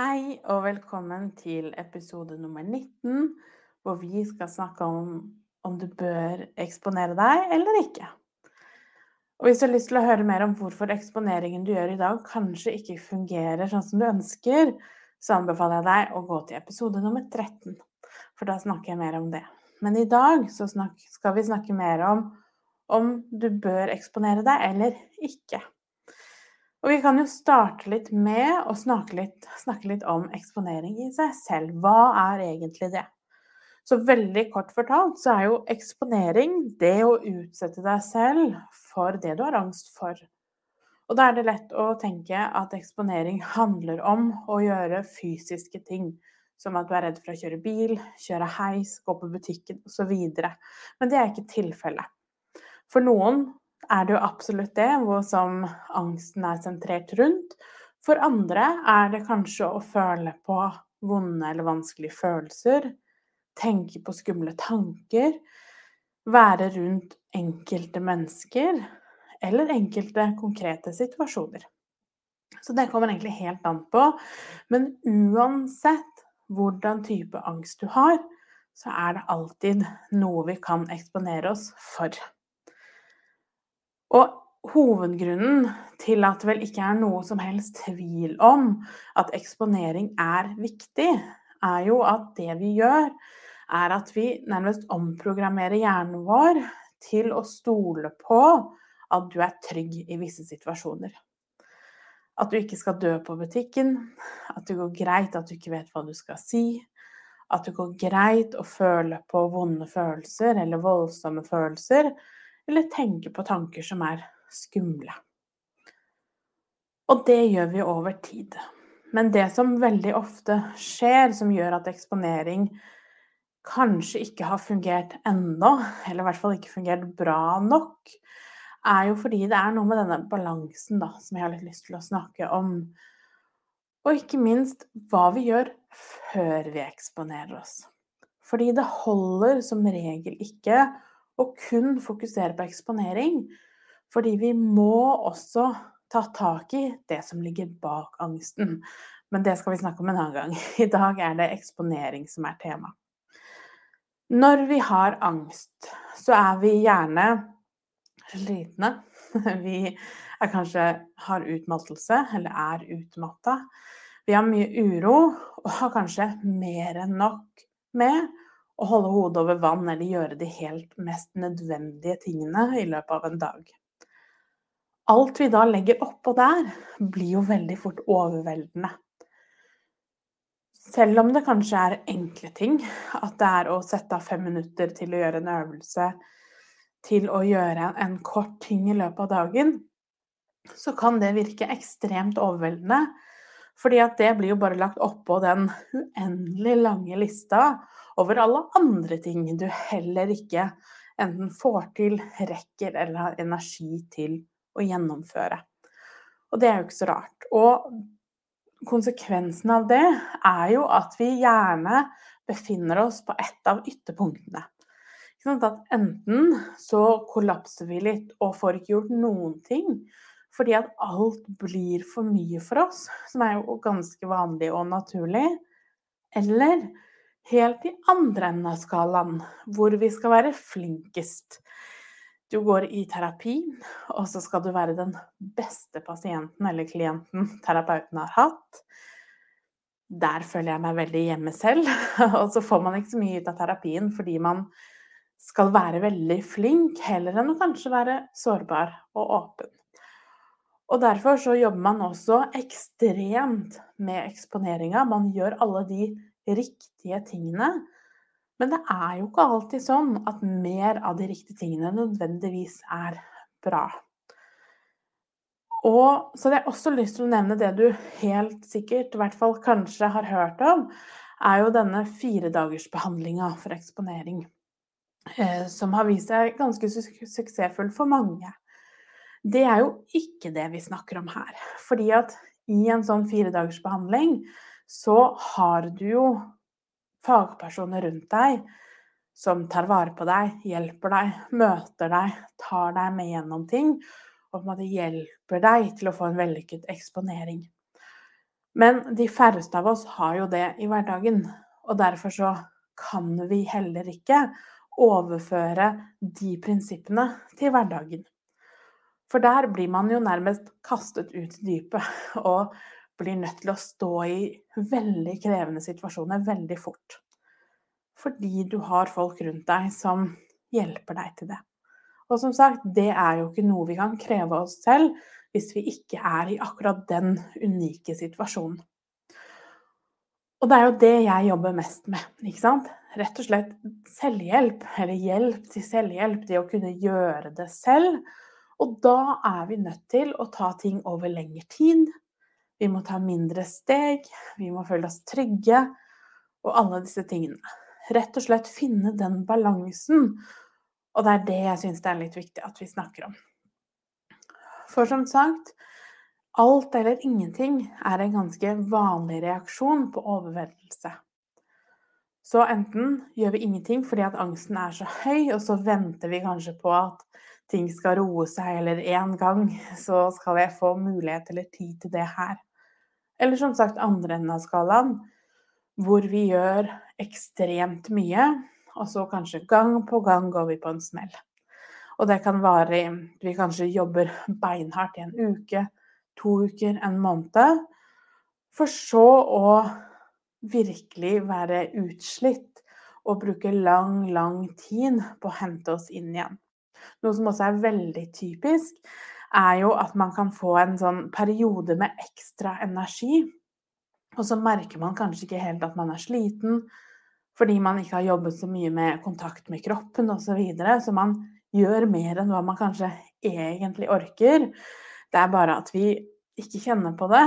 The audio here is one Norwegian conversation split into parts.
Hei og velkommen til episode nummer 19, hvor vi skal snakke om om du bør eksponere deg eller ikke. Og hvis du har lyst til å høre mer om hvorfor eksponeringen du gjør i dag kanskje ikke fungerer sånn som du ønsker, så anbefaler jeg deg å gå til episode nummer 13, for da snakker jeg mer om det. Men i dag så skal vi snakke mer om om du bør eksponere deg eller ikke. Og vi kan jo starte litt med å snakke litt, snakke litt om eksponering i seg selv. Hva er egentlig det? Så veldig kort fortalt så er jo eksponering det å utsette deg selv for det du har angst for. Og da er det lett å tenke at eksponering handler om å gjøre fysiske ting. Som at du er redd for å kjøre bil, kjøre heis, gå på butikken osv. Men det er ikke tilfellet. For noen er det jo absolutt det, hvor som angsten er sentrert rundt. For andre er det kanskje å føle på vonde eller vanskelige følelser, tenke på skumle tanker, være rundt enkelte mennesker eller enkelte konkrete situasjoner. Så det kommer egentlig helt an på. Men uansett hvordan type angst du har, så er det alltid noe vi kan eksponere oss for. Og hovedgrunnen til at det vel ikke er noe som helst tvil om at eksponering er viktig, er jo at det vi gjør, er at vi nærmest omprogrammerer hjernen vår til å stole på at du er trygg i visse situasjoner. At du ikke skal dø på butikken, at det går greit at du ikke vet hva du skal si, at det går greit å føle på vonde følelser eller voldsomme følelser, eller tenke på tanker som er skumle. Og det gjør vi over tid. Men det som veldig ofte skjer, som gjør at eksponering kanskje ikke har fungert ennå, eller i hvert fall ikke fungert bra nok, er jo fordi det er noe med denne balansen da, som jeg har litt lyst til å snakke om. Og ikke minst hva vi gjør før vi eksponerer oss. Fordi det holder som regel ikke og kun fokusere på eksponering. Fordi vi må også ta tak i det som ligger bak angsten. Men det skal vi snakke om en annen gang. I dag er det eksponering som er tema. Når vi har angst, så er vi gjerne slitne. Vi er kanskje har utmattelse, eller er utmatta. Vi har mye uro og har kanskje mer enn nok med å holde hodet over vann eller gjøre de helt mest nødvendige tingene i løpet av en dag. Alt vi da legger oppå der, blir jo veldig fort overveldende. Selv om det kanskje er enkle ting, at det er å sette av fem minutter til å gjøre en øvelse, til å gjøre en kort ting i løpet av dagen, så kan det virke ekstremt overveldende. Fordi at det blir jo bare lagt oppå den uendelig lange lista over alle andre ting du heller ikke enten får til, rekker eller har energi til å gjennomføre. Og det er jo ikke så rart. Og konsekvensen av det er jo at vi gjerne befinner oss på ett av ytterpunktene. At enten så kollapser vi litt og får ikke gjort noen ting fordi at alt blir for mye for oss, som er jo ganske vanlig og naturlig. Eller helt i andre enden av skalaen, hvor vi skal være flinkest. Du går i terapi, og så skal du være den beste pasienten eller klienten terapeuten har hatt. Der føler jeg meg veldig hjemme selv. Og så får man ikke så mye ut av terapien fordi man skal være veldig flink, heller enn å kanskje være sårbar og åpen. Og derfor så jobber man også ekstremt med eksponeringa. Man gjør alle de riktige tingene. Men det er jo ikke alltid sånn at mer av de riktige tingene nødvendigvis er bra. Og så hadde jeg også lyst til å nevne det du helt sikkert, i hvert fall kanskje, har hørt om, er jo denne firedagersbehandlinga for eksponering, eh, som har vist seg ganske suksessfull for mange. Det er jo ikke det vi snakker om her. Fordi at i en sånn firedagersbehandling så har du jo fagpersoner rundt deg som tar vare på deg, hjelper deg, møter deg, tar deg med gjennom ting og på hjelper deg til å få en vellykket eksponering. Men de færreste av oss har jo det i hverdagen, og derfor så kan vi heller ikke overføre de prinsippene til hverdagen. For der blir man jo nærmest kastet ut i dypet og blir nødt til å stå i veldig krevende situasjoner veldig fort. Fordi du har folk rundt deg som hjelper deg til det. Og som sagt, det er jo ikke noe vi kan kreve oss selv hvis vi ikke er i akkurat den unike situasjonen. Og det er jo det jeg jobber mest med. ikke sant? Rett og slett selvhjelp, eller hjelp til selvhjelp. Det å kunne gjøre det selv. Og da er vi nødt til å ta ting over lengre tid. Vi må ta mindre steg. Vi må føle oss trygge. Og alle disse tingene. Rett og slett finne den balansen. Og det er det jeg syns det er litt viktig at vi snakker om. For som sagt, alt eller ingenting er en ganske vanlig reaksjon på overveldelse. Så enten gjør vi ingenting fordi at angsten er så høy, og så venter vi kanskje på at ting skal roe seg, eller en gang så skal jeg få mulighet eller tid til det her. Eller som sagt andre enden av skalaen, hvor vi gjør ekstremt mye, og så kanskje gang på gang går vi på en smell. Og det kan vare i Vi kanskje jobber beinhardt i en uke, to uker, en måned. For så å virkelig være utslitt og bruke lang, lang tid på å hente oss inn igjen. Noe som også er veldig typisk, er jo at man kan få en sånn periode med ekstra energi. Og så merker man kanskje ikke helt at man er sliten, fordi man ikke har jobbet så mye med kontakt med kroppen osv. Så, videre, så man gjør mer enn hva man kanskje egentlig orker. Det er bare at vi ikke kjenner på det.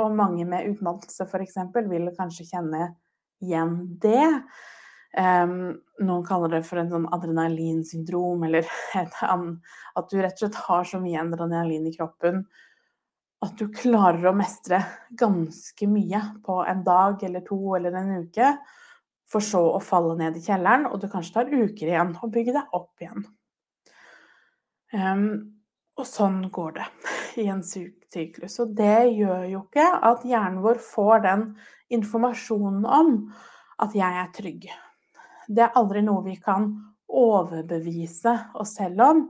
Og mange med utmattelse f.eks. vil kanskje kjenne igjen det. Um, noen kaller det for en sånn adrenalinsyndrom, eller at du rett og slett har så mye adrenalin i kroppen at du klarer å mestre ganske mye på en dag eller to eller en uke, for så å falle ned i kjelleren, og du kanskje tar uker igjen å bygge deg opp igjen. Um, og sånn går det i en syklus. Og det gjør jo ikke at hjernen vår får den informasjonen om at jeg er trygg. Det er aldri noe vi kan overbevise oss selv om.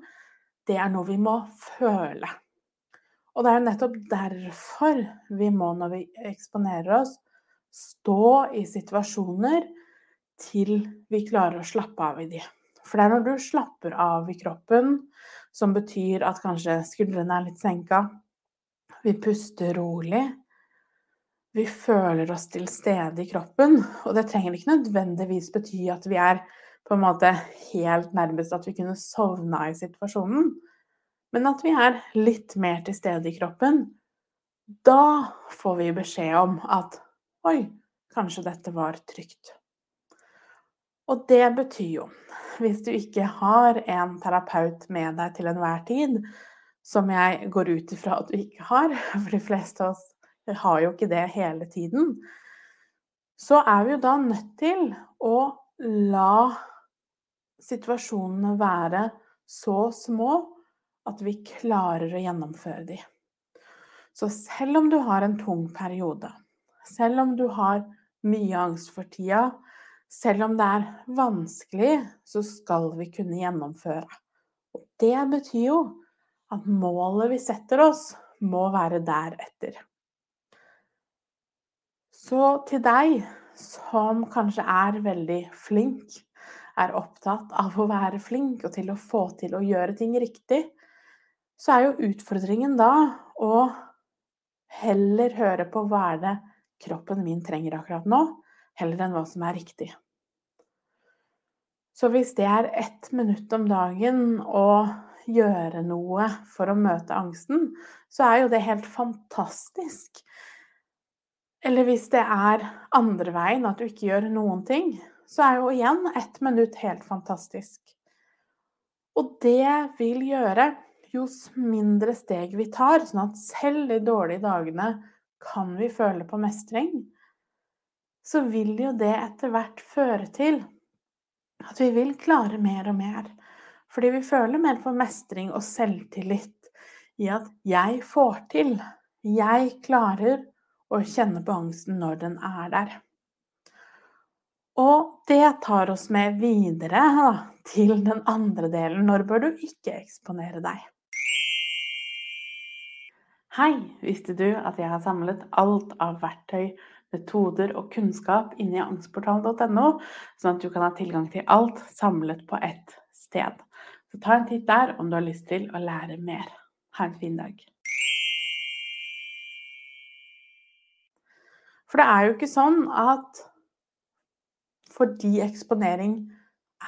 Det er noe vi må føle. Og det er jo nettopp derfor vi må, når vi eksponerer oss, stå i situasjoner til vi klarer å slappe av i de. For det er når du slapper av i kroppen, som betyr at kanskje skuldrene er litt senka, vi puster rolig, vi føler oss til stede i kroppen. Og det trenger ikke nødvendigvis bety at vi er på en måte helt nærmest at vi kunne sovna i situasjonen, men at vi er litt mer til stede i kroppen. Da får vi beskjed om at oi, kanskje dette var trygt. Og det betyr jo, hvis du ikke har en terapeut med deg til enhver tid, som jeg går ut ifra at du ikke har, for de fleste av oss har jo ikke det hele tiden, så er vi jo da nødt til å la situasjonene være så små at vi klarer å gjennomføre de. Så selv om du har en tung periode, selv om du har mye angst for tida, selv om det er vanskelig, så skal vi kunne gjennomføre. Og det betyr jo at målet vi setter oss, må være deretter. Så til deg som kanskje er veldig flink, er opptatt av å være flink og til å få til å gjøre ting riktig, så er jo utfordringen da å heller høre på hva er det kroppen min trenger akkurat nå, heller enn hva som er riktig. Så hvis det er ett minutt om dagen å gjøre noe for å møte angsten, så er jo det helt fantastisk. Eller hvis det er andre veien, at du ikke gjør noen ting, så er jo igjen ett minutt helt fantastisk. Og det vil gjøre jo mindre steg vi tar, sånn at selv de dårlige dagene kan vi føle på mestring, så vil jo det etter hvert føre til at vi vil klare mer og mer. Fordi vi føler mer på mestring og selvtillit i at 'jeg får til', 'jeg klarer' å kjenne på angsten når den er der. Og det tar oss med videre da, til den andre delen. Når bør du ikke eksponere deg? Hei! Visste du at jeg har samlet alt av verktøy, metoder og kunnskap inni angstportalen.no, sånn at du kan ha tilgang til alt samlet på ett sted? Så ta en titt der om du har lyst til å lære mer. Ha en fin dag. For det er jo ikke sånn at fordi eksponering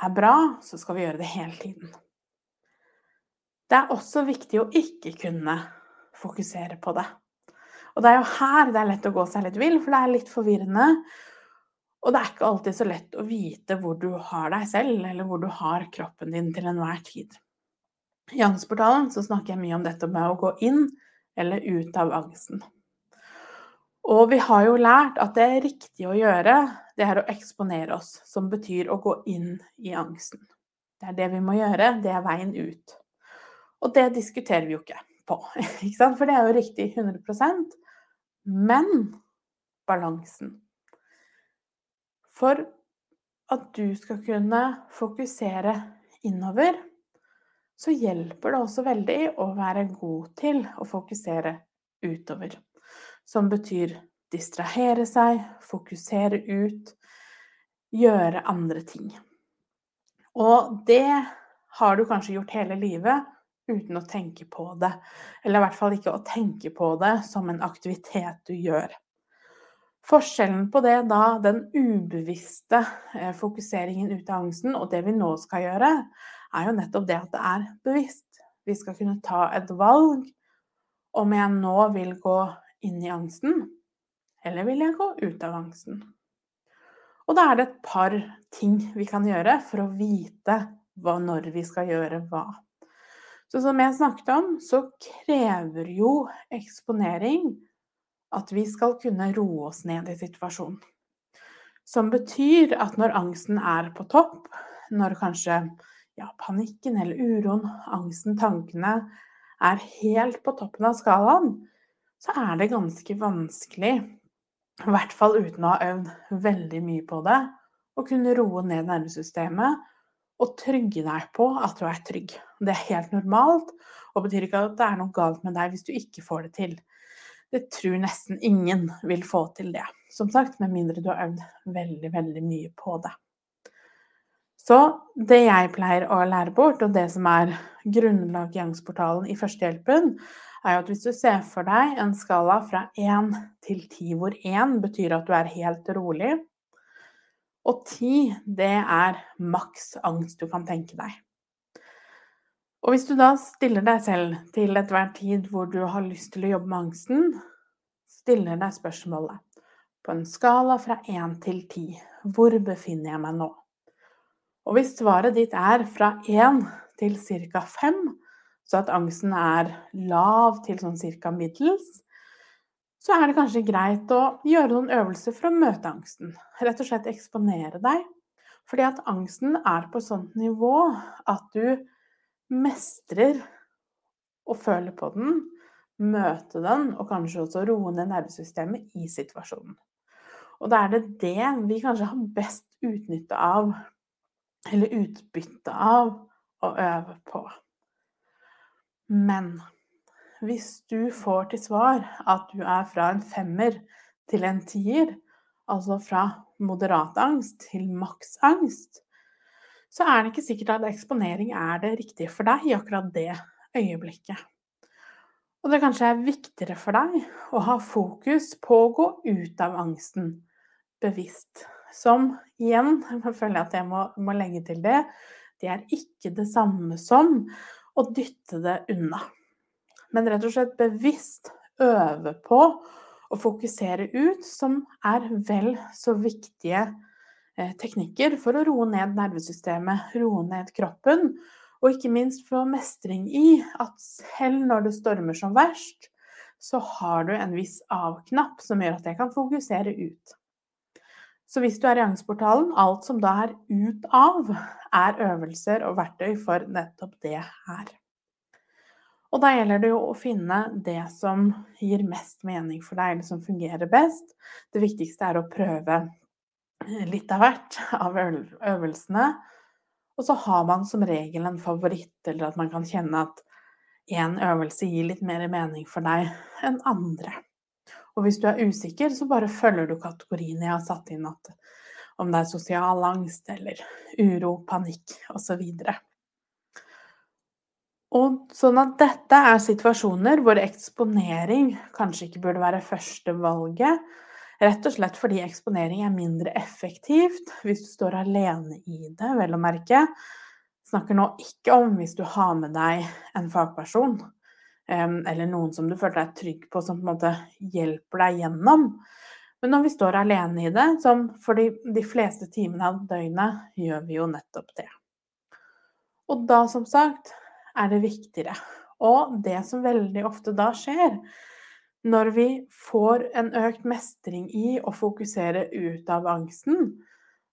er bra, så skal vi gjøre det hele tiden. Det er også viktig å ikke kunne fokusere på det. Og det er jo her det er lett å gå seg litt vill, for det er litt forvirrende. Og det er ikke alltid så lett å vite hvor du har deg selv, eller hvor du har kroppen din til enhver tid. I Angstportalen så snakker jeg mye om dette med å gå inn eller ut av angsten. Og vi har jo lært at det er riktig å gjøre, det er å eksponere oss, som betyr å gå inn i angsten. Det er det vi må gjøre, det er veien ut. Og det diskuterer vi jo ikke på, ikke for det er jo riktig 100% Men balansen. For at du skal kunne fokusere innover, så hjelper det også veldig å være god til å fokusere utover som betyr distrahere seg, fokusere ut, gjøre andre ting. Og det har du kanskje gjort hele livet uten å tenke på det. Eller i hvert fall ikke å tenke på det som en aktivitet du gjør. Forskjellen på det da, den ubevisste eh, fokuseringen ut av angsten, og det vi nå skal gjøre, er jo nettopp det at det er bevisst. Vi skal kunne ta et valg om jeg nå vil gå inn i angsten, eller vil jeg gå ut av angsten? Og da er det et par ting vi kan gjøre for å vite hva, når vi skal gjøre hva. Så som jeg snakket om, så krever jo eksponering at vi skal kunne roe oss ned i situasjonen. Som betyr at når angsten er på topp, når kanskje ja, panikken eller uroen, angsten, tankene er helt på toppen av skalaen, så er det ganske vanskelig, i hvert fall uten å ha øvd veldig mye på det, å kunne roe ned nervesystemet og trygge deg på at du er trygg. Det er helt normalt og betyr ikke at det er noe galt med deg hvis du ikke får det til. Det tror nesten ingen vil få til det, som sagt, med mindre du har øvd veldig, veldig mye på det. Så det jeg pleier å lære bort, og det som er grunnlaget i angstportalen i førstehjelpen, er at hvis du ser for deg en skala fra 1 til 10, hvor 1 betyr at du er helt rolig, og 10 det er maks angst du kan tenke deg. Og hvis du da stiller deg selv til ethver tid hvor du har lyst til å jobbe med angsten, stiller deg spørsmålet på en skala fra 1 til 10, hvor befinner jeg meg nå? Og hvis svaret ditt er fra 1 til ca. 5, så at angsten er lav til sånn cirka middels, så er det kanskje greit å gjøre noen øvelser for å møte angsten. Rett og slett eksponere deg. Fordi at angsten er på et sånt nivå at du mestrer å føle på den, møte den, og kanskje også roe ned nervesystemet i situasjonen. Og da er det det vi kanskje har best utnytte av, eller utbytte av, å øve på. Men hvis du får til svar at du er fra en femmer til en tier, altså fra moderat angst til maksangst, så er det ikke sikkert at eksponering er det riktige for deg i akkurat det øyeblikket. Og det kanskje er viktigere for deg å ha fokus på å gå ut av angsten bevisst. Som igjen, jeg føler at jeg må, må legge til det, det er ikke det samme som og dytte det unna. Men rett og slett bevisst øve på å fokusere ut, som er vel så viktige eh, teknikker for å roe ned nervesystemet, roe ned kroppen, og ikke minst få mestring i at selv når det stormer som verst, så har du en viss av-knapp som gjør at jeg kan fokusere ut. Så hvis du er i Angstportalen, alt som da er ut av, er øvelser og verktøy for nettopp det her. Og da gjelder det jo å finne det som gir mest mening for deg, eller som fungerer best. Det viktigste er å prøve litt av hvert av øvelsene. Og så har man som regel en favoritt, eller at man kan kjenne at én øvelse gir litt mer mening for deg enn andre. Og hvis du er usikker, så bare følger du kategoriene jeg har satt inn, at om det er sosial angst eller uro, panikk osv. Og sånn at dette er situasjoner hvor eksponering kanskje ikke burde være førstevalget. Rett og slett fordi eksponering er mindre effektivt hvis du står alene i det, vel å merke. Snakker nå ikke om hvis du har med deg en fagperson, eller noen som du føler deg trygg på, som på en måte hjelper deg gjennom. Men når vi står alene i det, som for de, de fleste timene av døgnet, gjør vi jo nettopp det. Og da, som sagt, er det viktigere. Og det som veldig ofte da skjer, når vi får en økt mestring i å fokusere ut av angsten,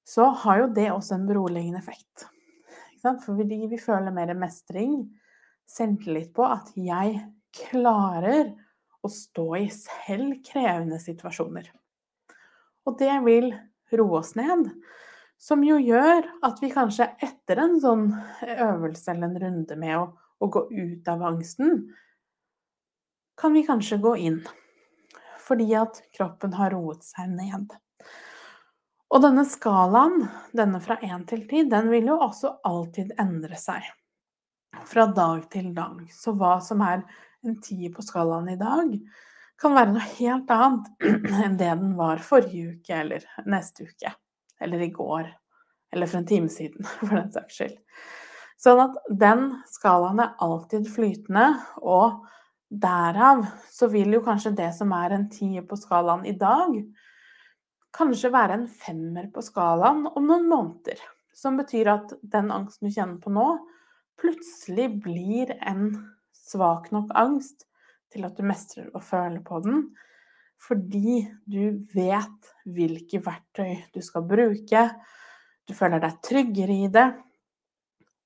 så har jo det også en beroligende effekt. Fordi vi føler mer mestring, selvtillit på at jeg klarer å stå i selv krevende situasjoner. Og det vil roe oss ned. Som jo gjør at vi kanskje etter en sånn øvelse eller en runde med å, å gå ut av angsten, kan vi kanskje gå inn. Fordi at kroppen har roet seg ned. Og denne skalaen, denne fra én til ti, den vil jo også alltid endre seg. Fra dag til dag. Så hva som er en tier på skalaen i dag, kan være noe helt annet enn det den var forrige uke eller neste uke eller i går, eller for en time siden, for den saks skyld. Sånn at den skalaen er alltid flytende, og derav så vil jo kanskje det som er en tier på skalaen i dag, kanskje være en femmer på skalaen om noen måneder. Som betyr at den angsten du kjenner på nå, plutselig blir en svak nok angst til at du mestrer å føle på den, fordi du vet hvilke verktøy du skal bruke, du føler deg tryggere i det,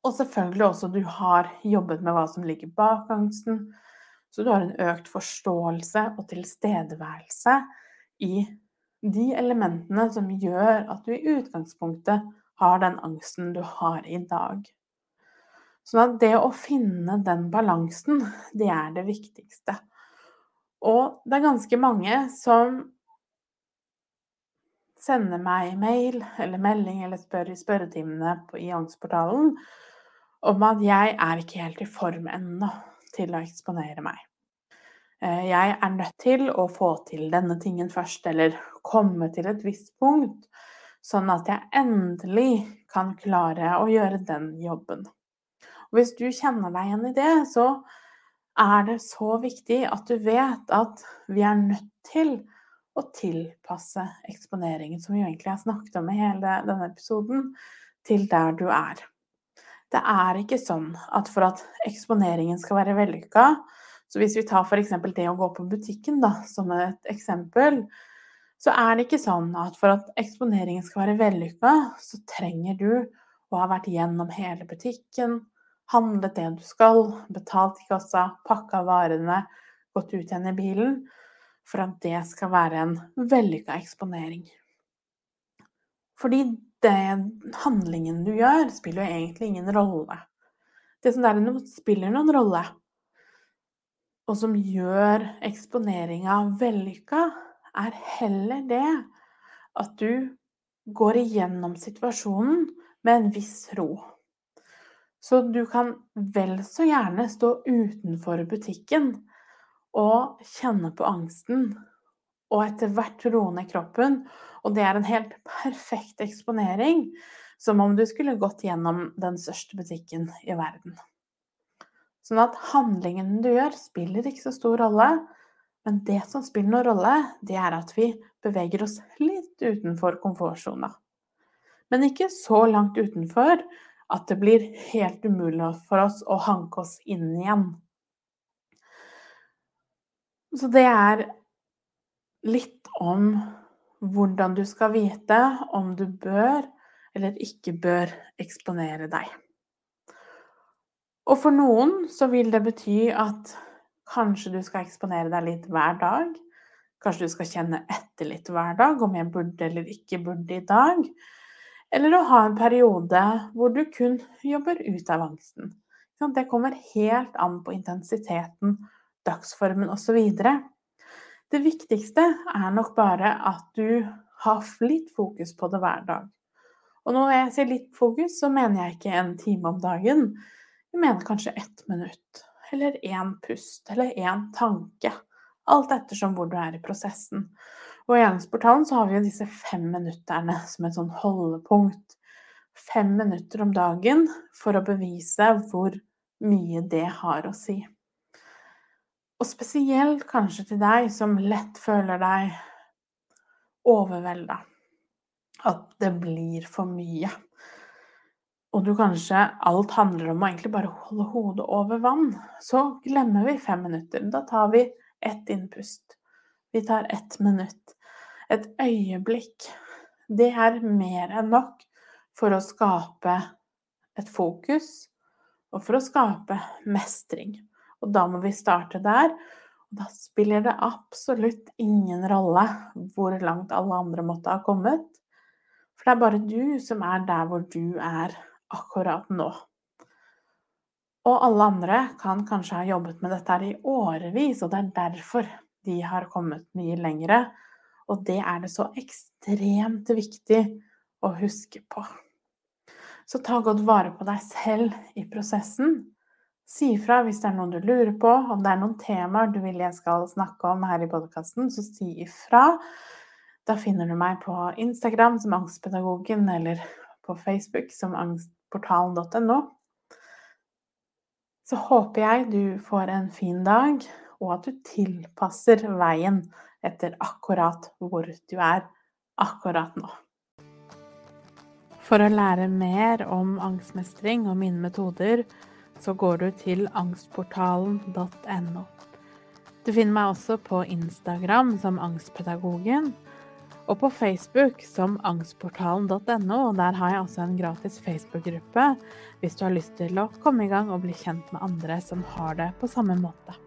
og selvfølgelig også du har jobbet med hva som ligger bak angsten, så du har en økt forståelse og tilstedeværelse i de elementene som gjør at du i utgangspunktet har den angsten du har i dag. Sånn at det å finne den balansen, det er det viktigste. Og det er ganske mange som sender meg mail eller melding eller spør i spørretimene i Angstportalen om at jeg er ikke helt i form ennå til å eksponere meg. Eh, jeg er nødt til å få til denne tingen først, eller komme til et visst punkt, sånn at jeg endelig kan klare å gjøre den jobben. Og hvis du kjenner deg igjen i det, så er det så viktig at du vet at vi er nødt til å tilpasse eksponeringen, som vi egentlig har snakket om i hele denne episoden, til der du er. Det er ikke sånn at for at eksponeringen skal være vellykka, så hvis vi tar f.eks. det å gå på butikken da, som et eksempel, så er det ikke sånn at for at eksponeringen skal være vellykka, så trenger du å ha vært gjennom hele butikken, handlet det du skal, betalt i kassa, pakka varene, gått ut igjen i bilen, for at det skal være en vellykka eksponering. Fordi det handlingen du gjør, spiller jo egentlig ingen rolle. Det som derimot spiller noen rolle, og som gjør eksponeringa vellykka, er heller det at du går igjennom situasjonen med en viss ro. Så du kan vel så gjerne stå utenfor butikken og kjenne på angsten, og etter hvert roe ned kroppen. Og det er en helt perfekt eksponering, som om du skulle gått gjennom den største butikken i verden. Sånn at handlingen du gjør, spiller ikke så stor rolle. Men det som spiller noen rolle, det er at vi beveger oss litt utenfor komfortsona. Men ikke så langt utenfor at det blir helt umulig for oss å hanke oss inn igjen. Så det er litt om hvordan du skal vite om du bør eller ikke bør eksponere deg. Og for noen så vil det bety at kanskje du skal eksponere deg litt hver dag. Kanskje du skal kjenne etter litt hver dag om jeg burde eller ikke burde i dag. Eller å ha en periode hvor du kun jobber ut av angsten. Det kommer helt an på intensiteten, dagsformen osv. Det viktigste er nok bare at du har litt fokus på det hver dag. Og når jeg sier litt fokus, så mener jeg ikke en time om dagen. Jeg mener kanskje ett minutt, eller én pust, eller én tanke. Alt ettersom hvor du er i prosessen. Og i så har vi jo disse fem minutterne som et sånn holdepunkt. Fem minutter om dagen for å bevise hvor mye det har å si. Og spesielt kanskje til deg som lett føler deg overvelda. At det blir for mye. Og du kanskje alt handler om å egentlig bare holde hodet over vann. Så glemmer vi fem minutter. Da tar vi ett innpust. Vi tar ett minutt. Et øyeblikk. Det er mer enn nok for å skape et fokus, og for å skape mestring. Og da må vi starte der. Og da spiller det absolutt ingen rolle hvor langt alle andre måtte ha kommet. For det er bare du som er der hvor du er akkurat nå. Og alle andre kan kanskje ha jobbet med dette her i årevis, og det er derfor de har kommet mye lengre. Og det er det så ekstremt viktig å huske på. Så ta godt vare på deg selv i prosessen. Si ifra hvis det er noen du lurer på, om det er noen temaer du vil jeg skal snakke om her i podkasten, så si ifra. Da finner du meg på Instagram som Angstpedagogen, eller på Facebook som angstportalen.no. Så håper jeg du får en fin dag, og at du tilpasser veien etter akkurat hvor du er akkurat nå. For å lære mer om angstmestring og mine metoder, så går du til angstportalen.no. Du finner meg også på Instagram som Angstpedagogen, og på Facebook som angstportalen.no. Der har jeg også en gratis Facebook-gruppe hvis du har lyst til å komme i gang og bli kjent med andre som har det på samme måte.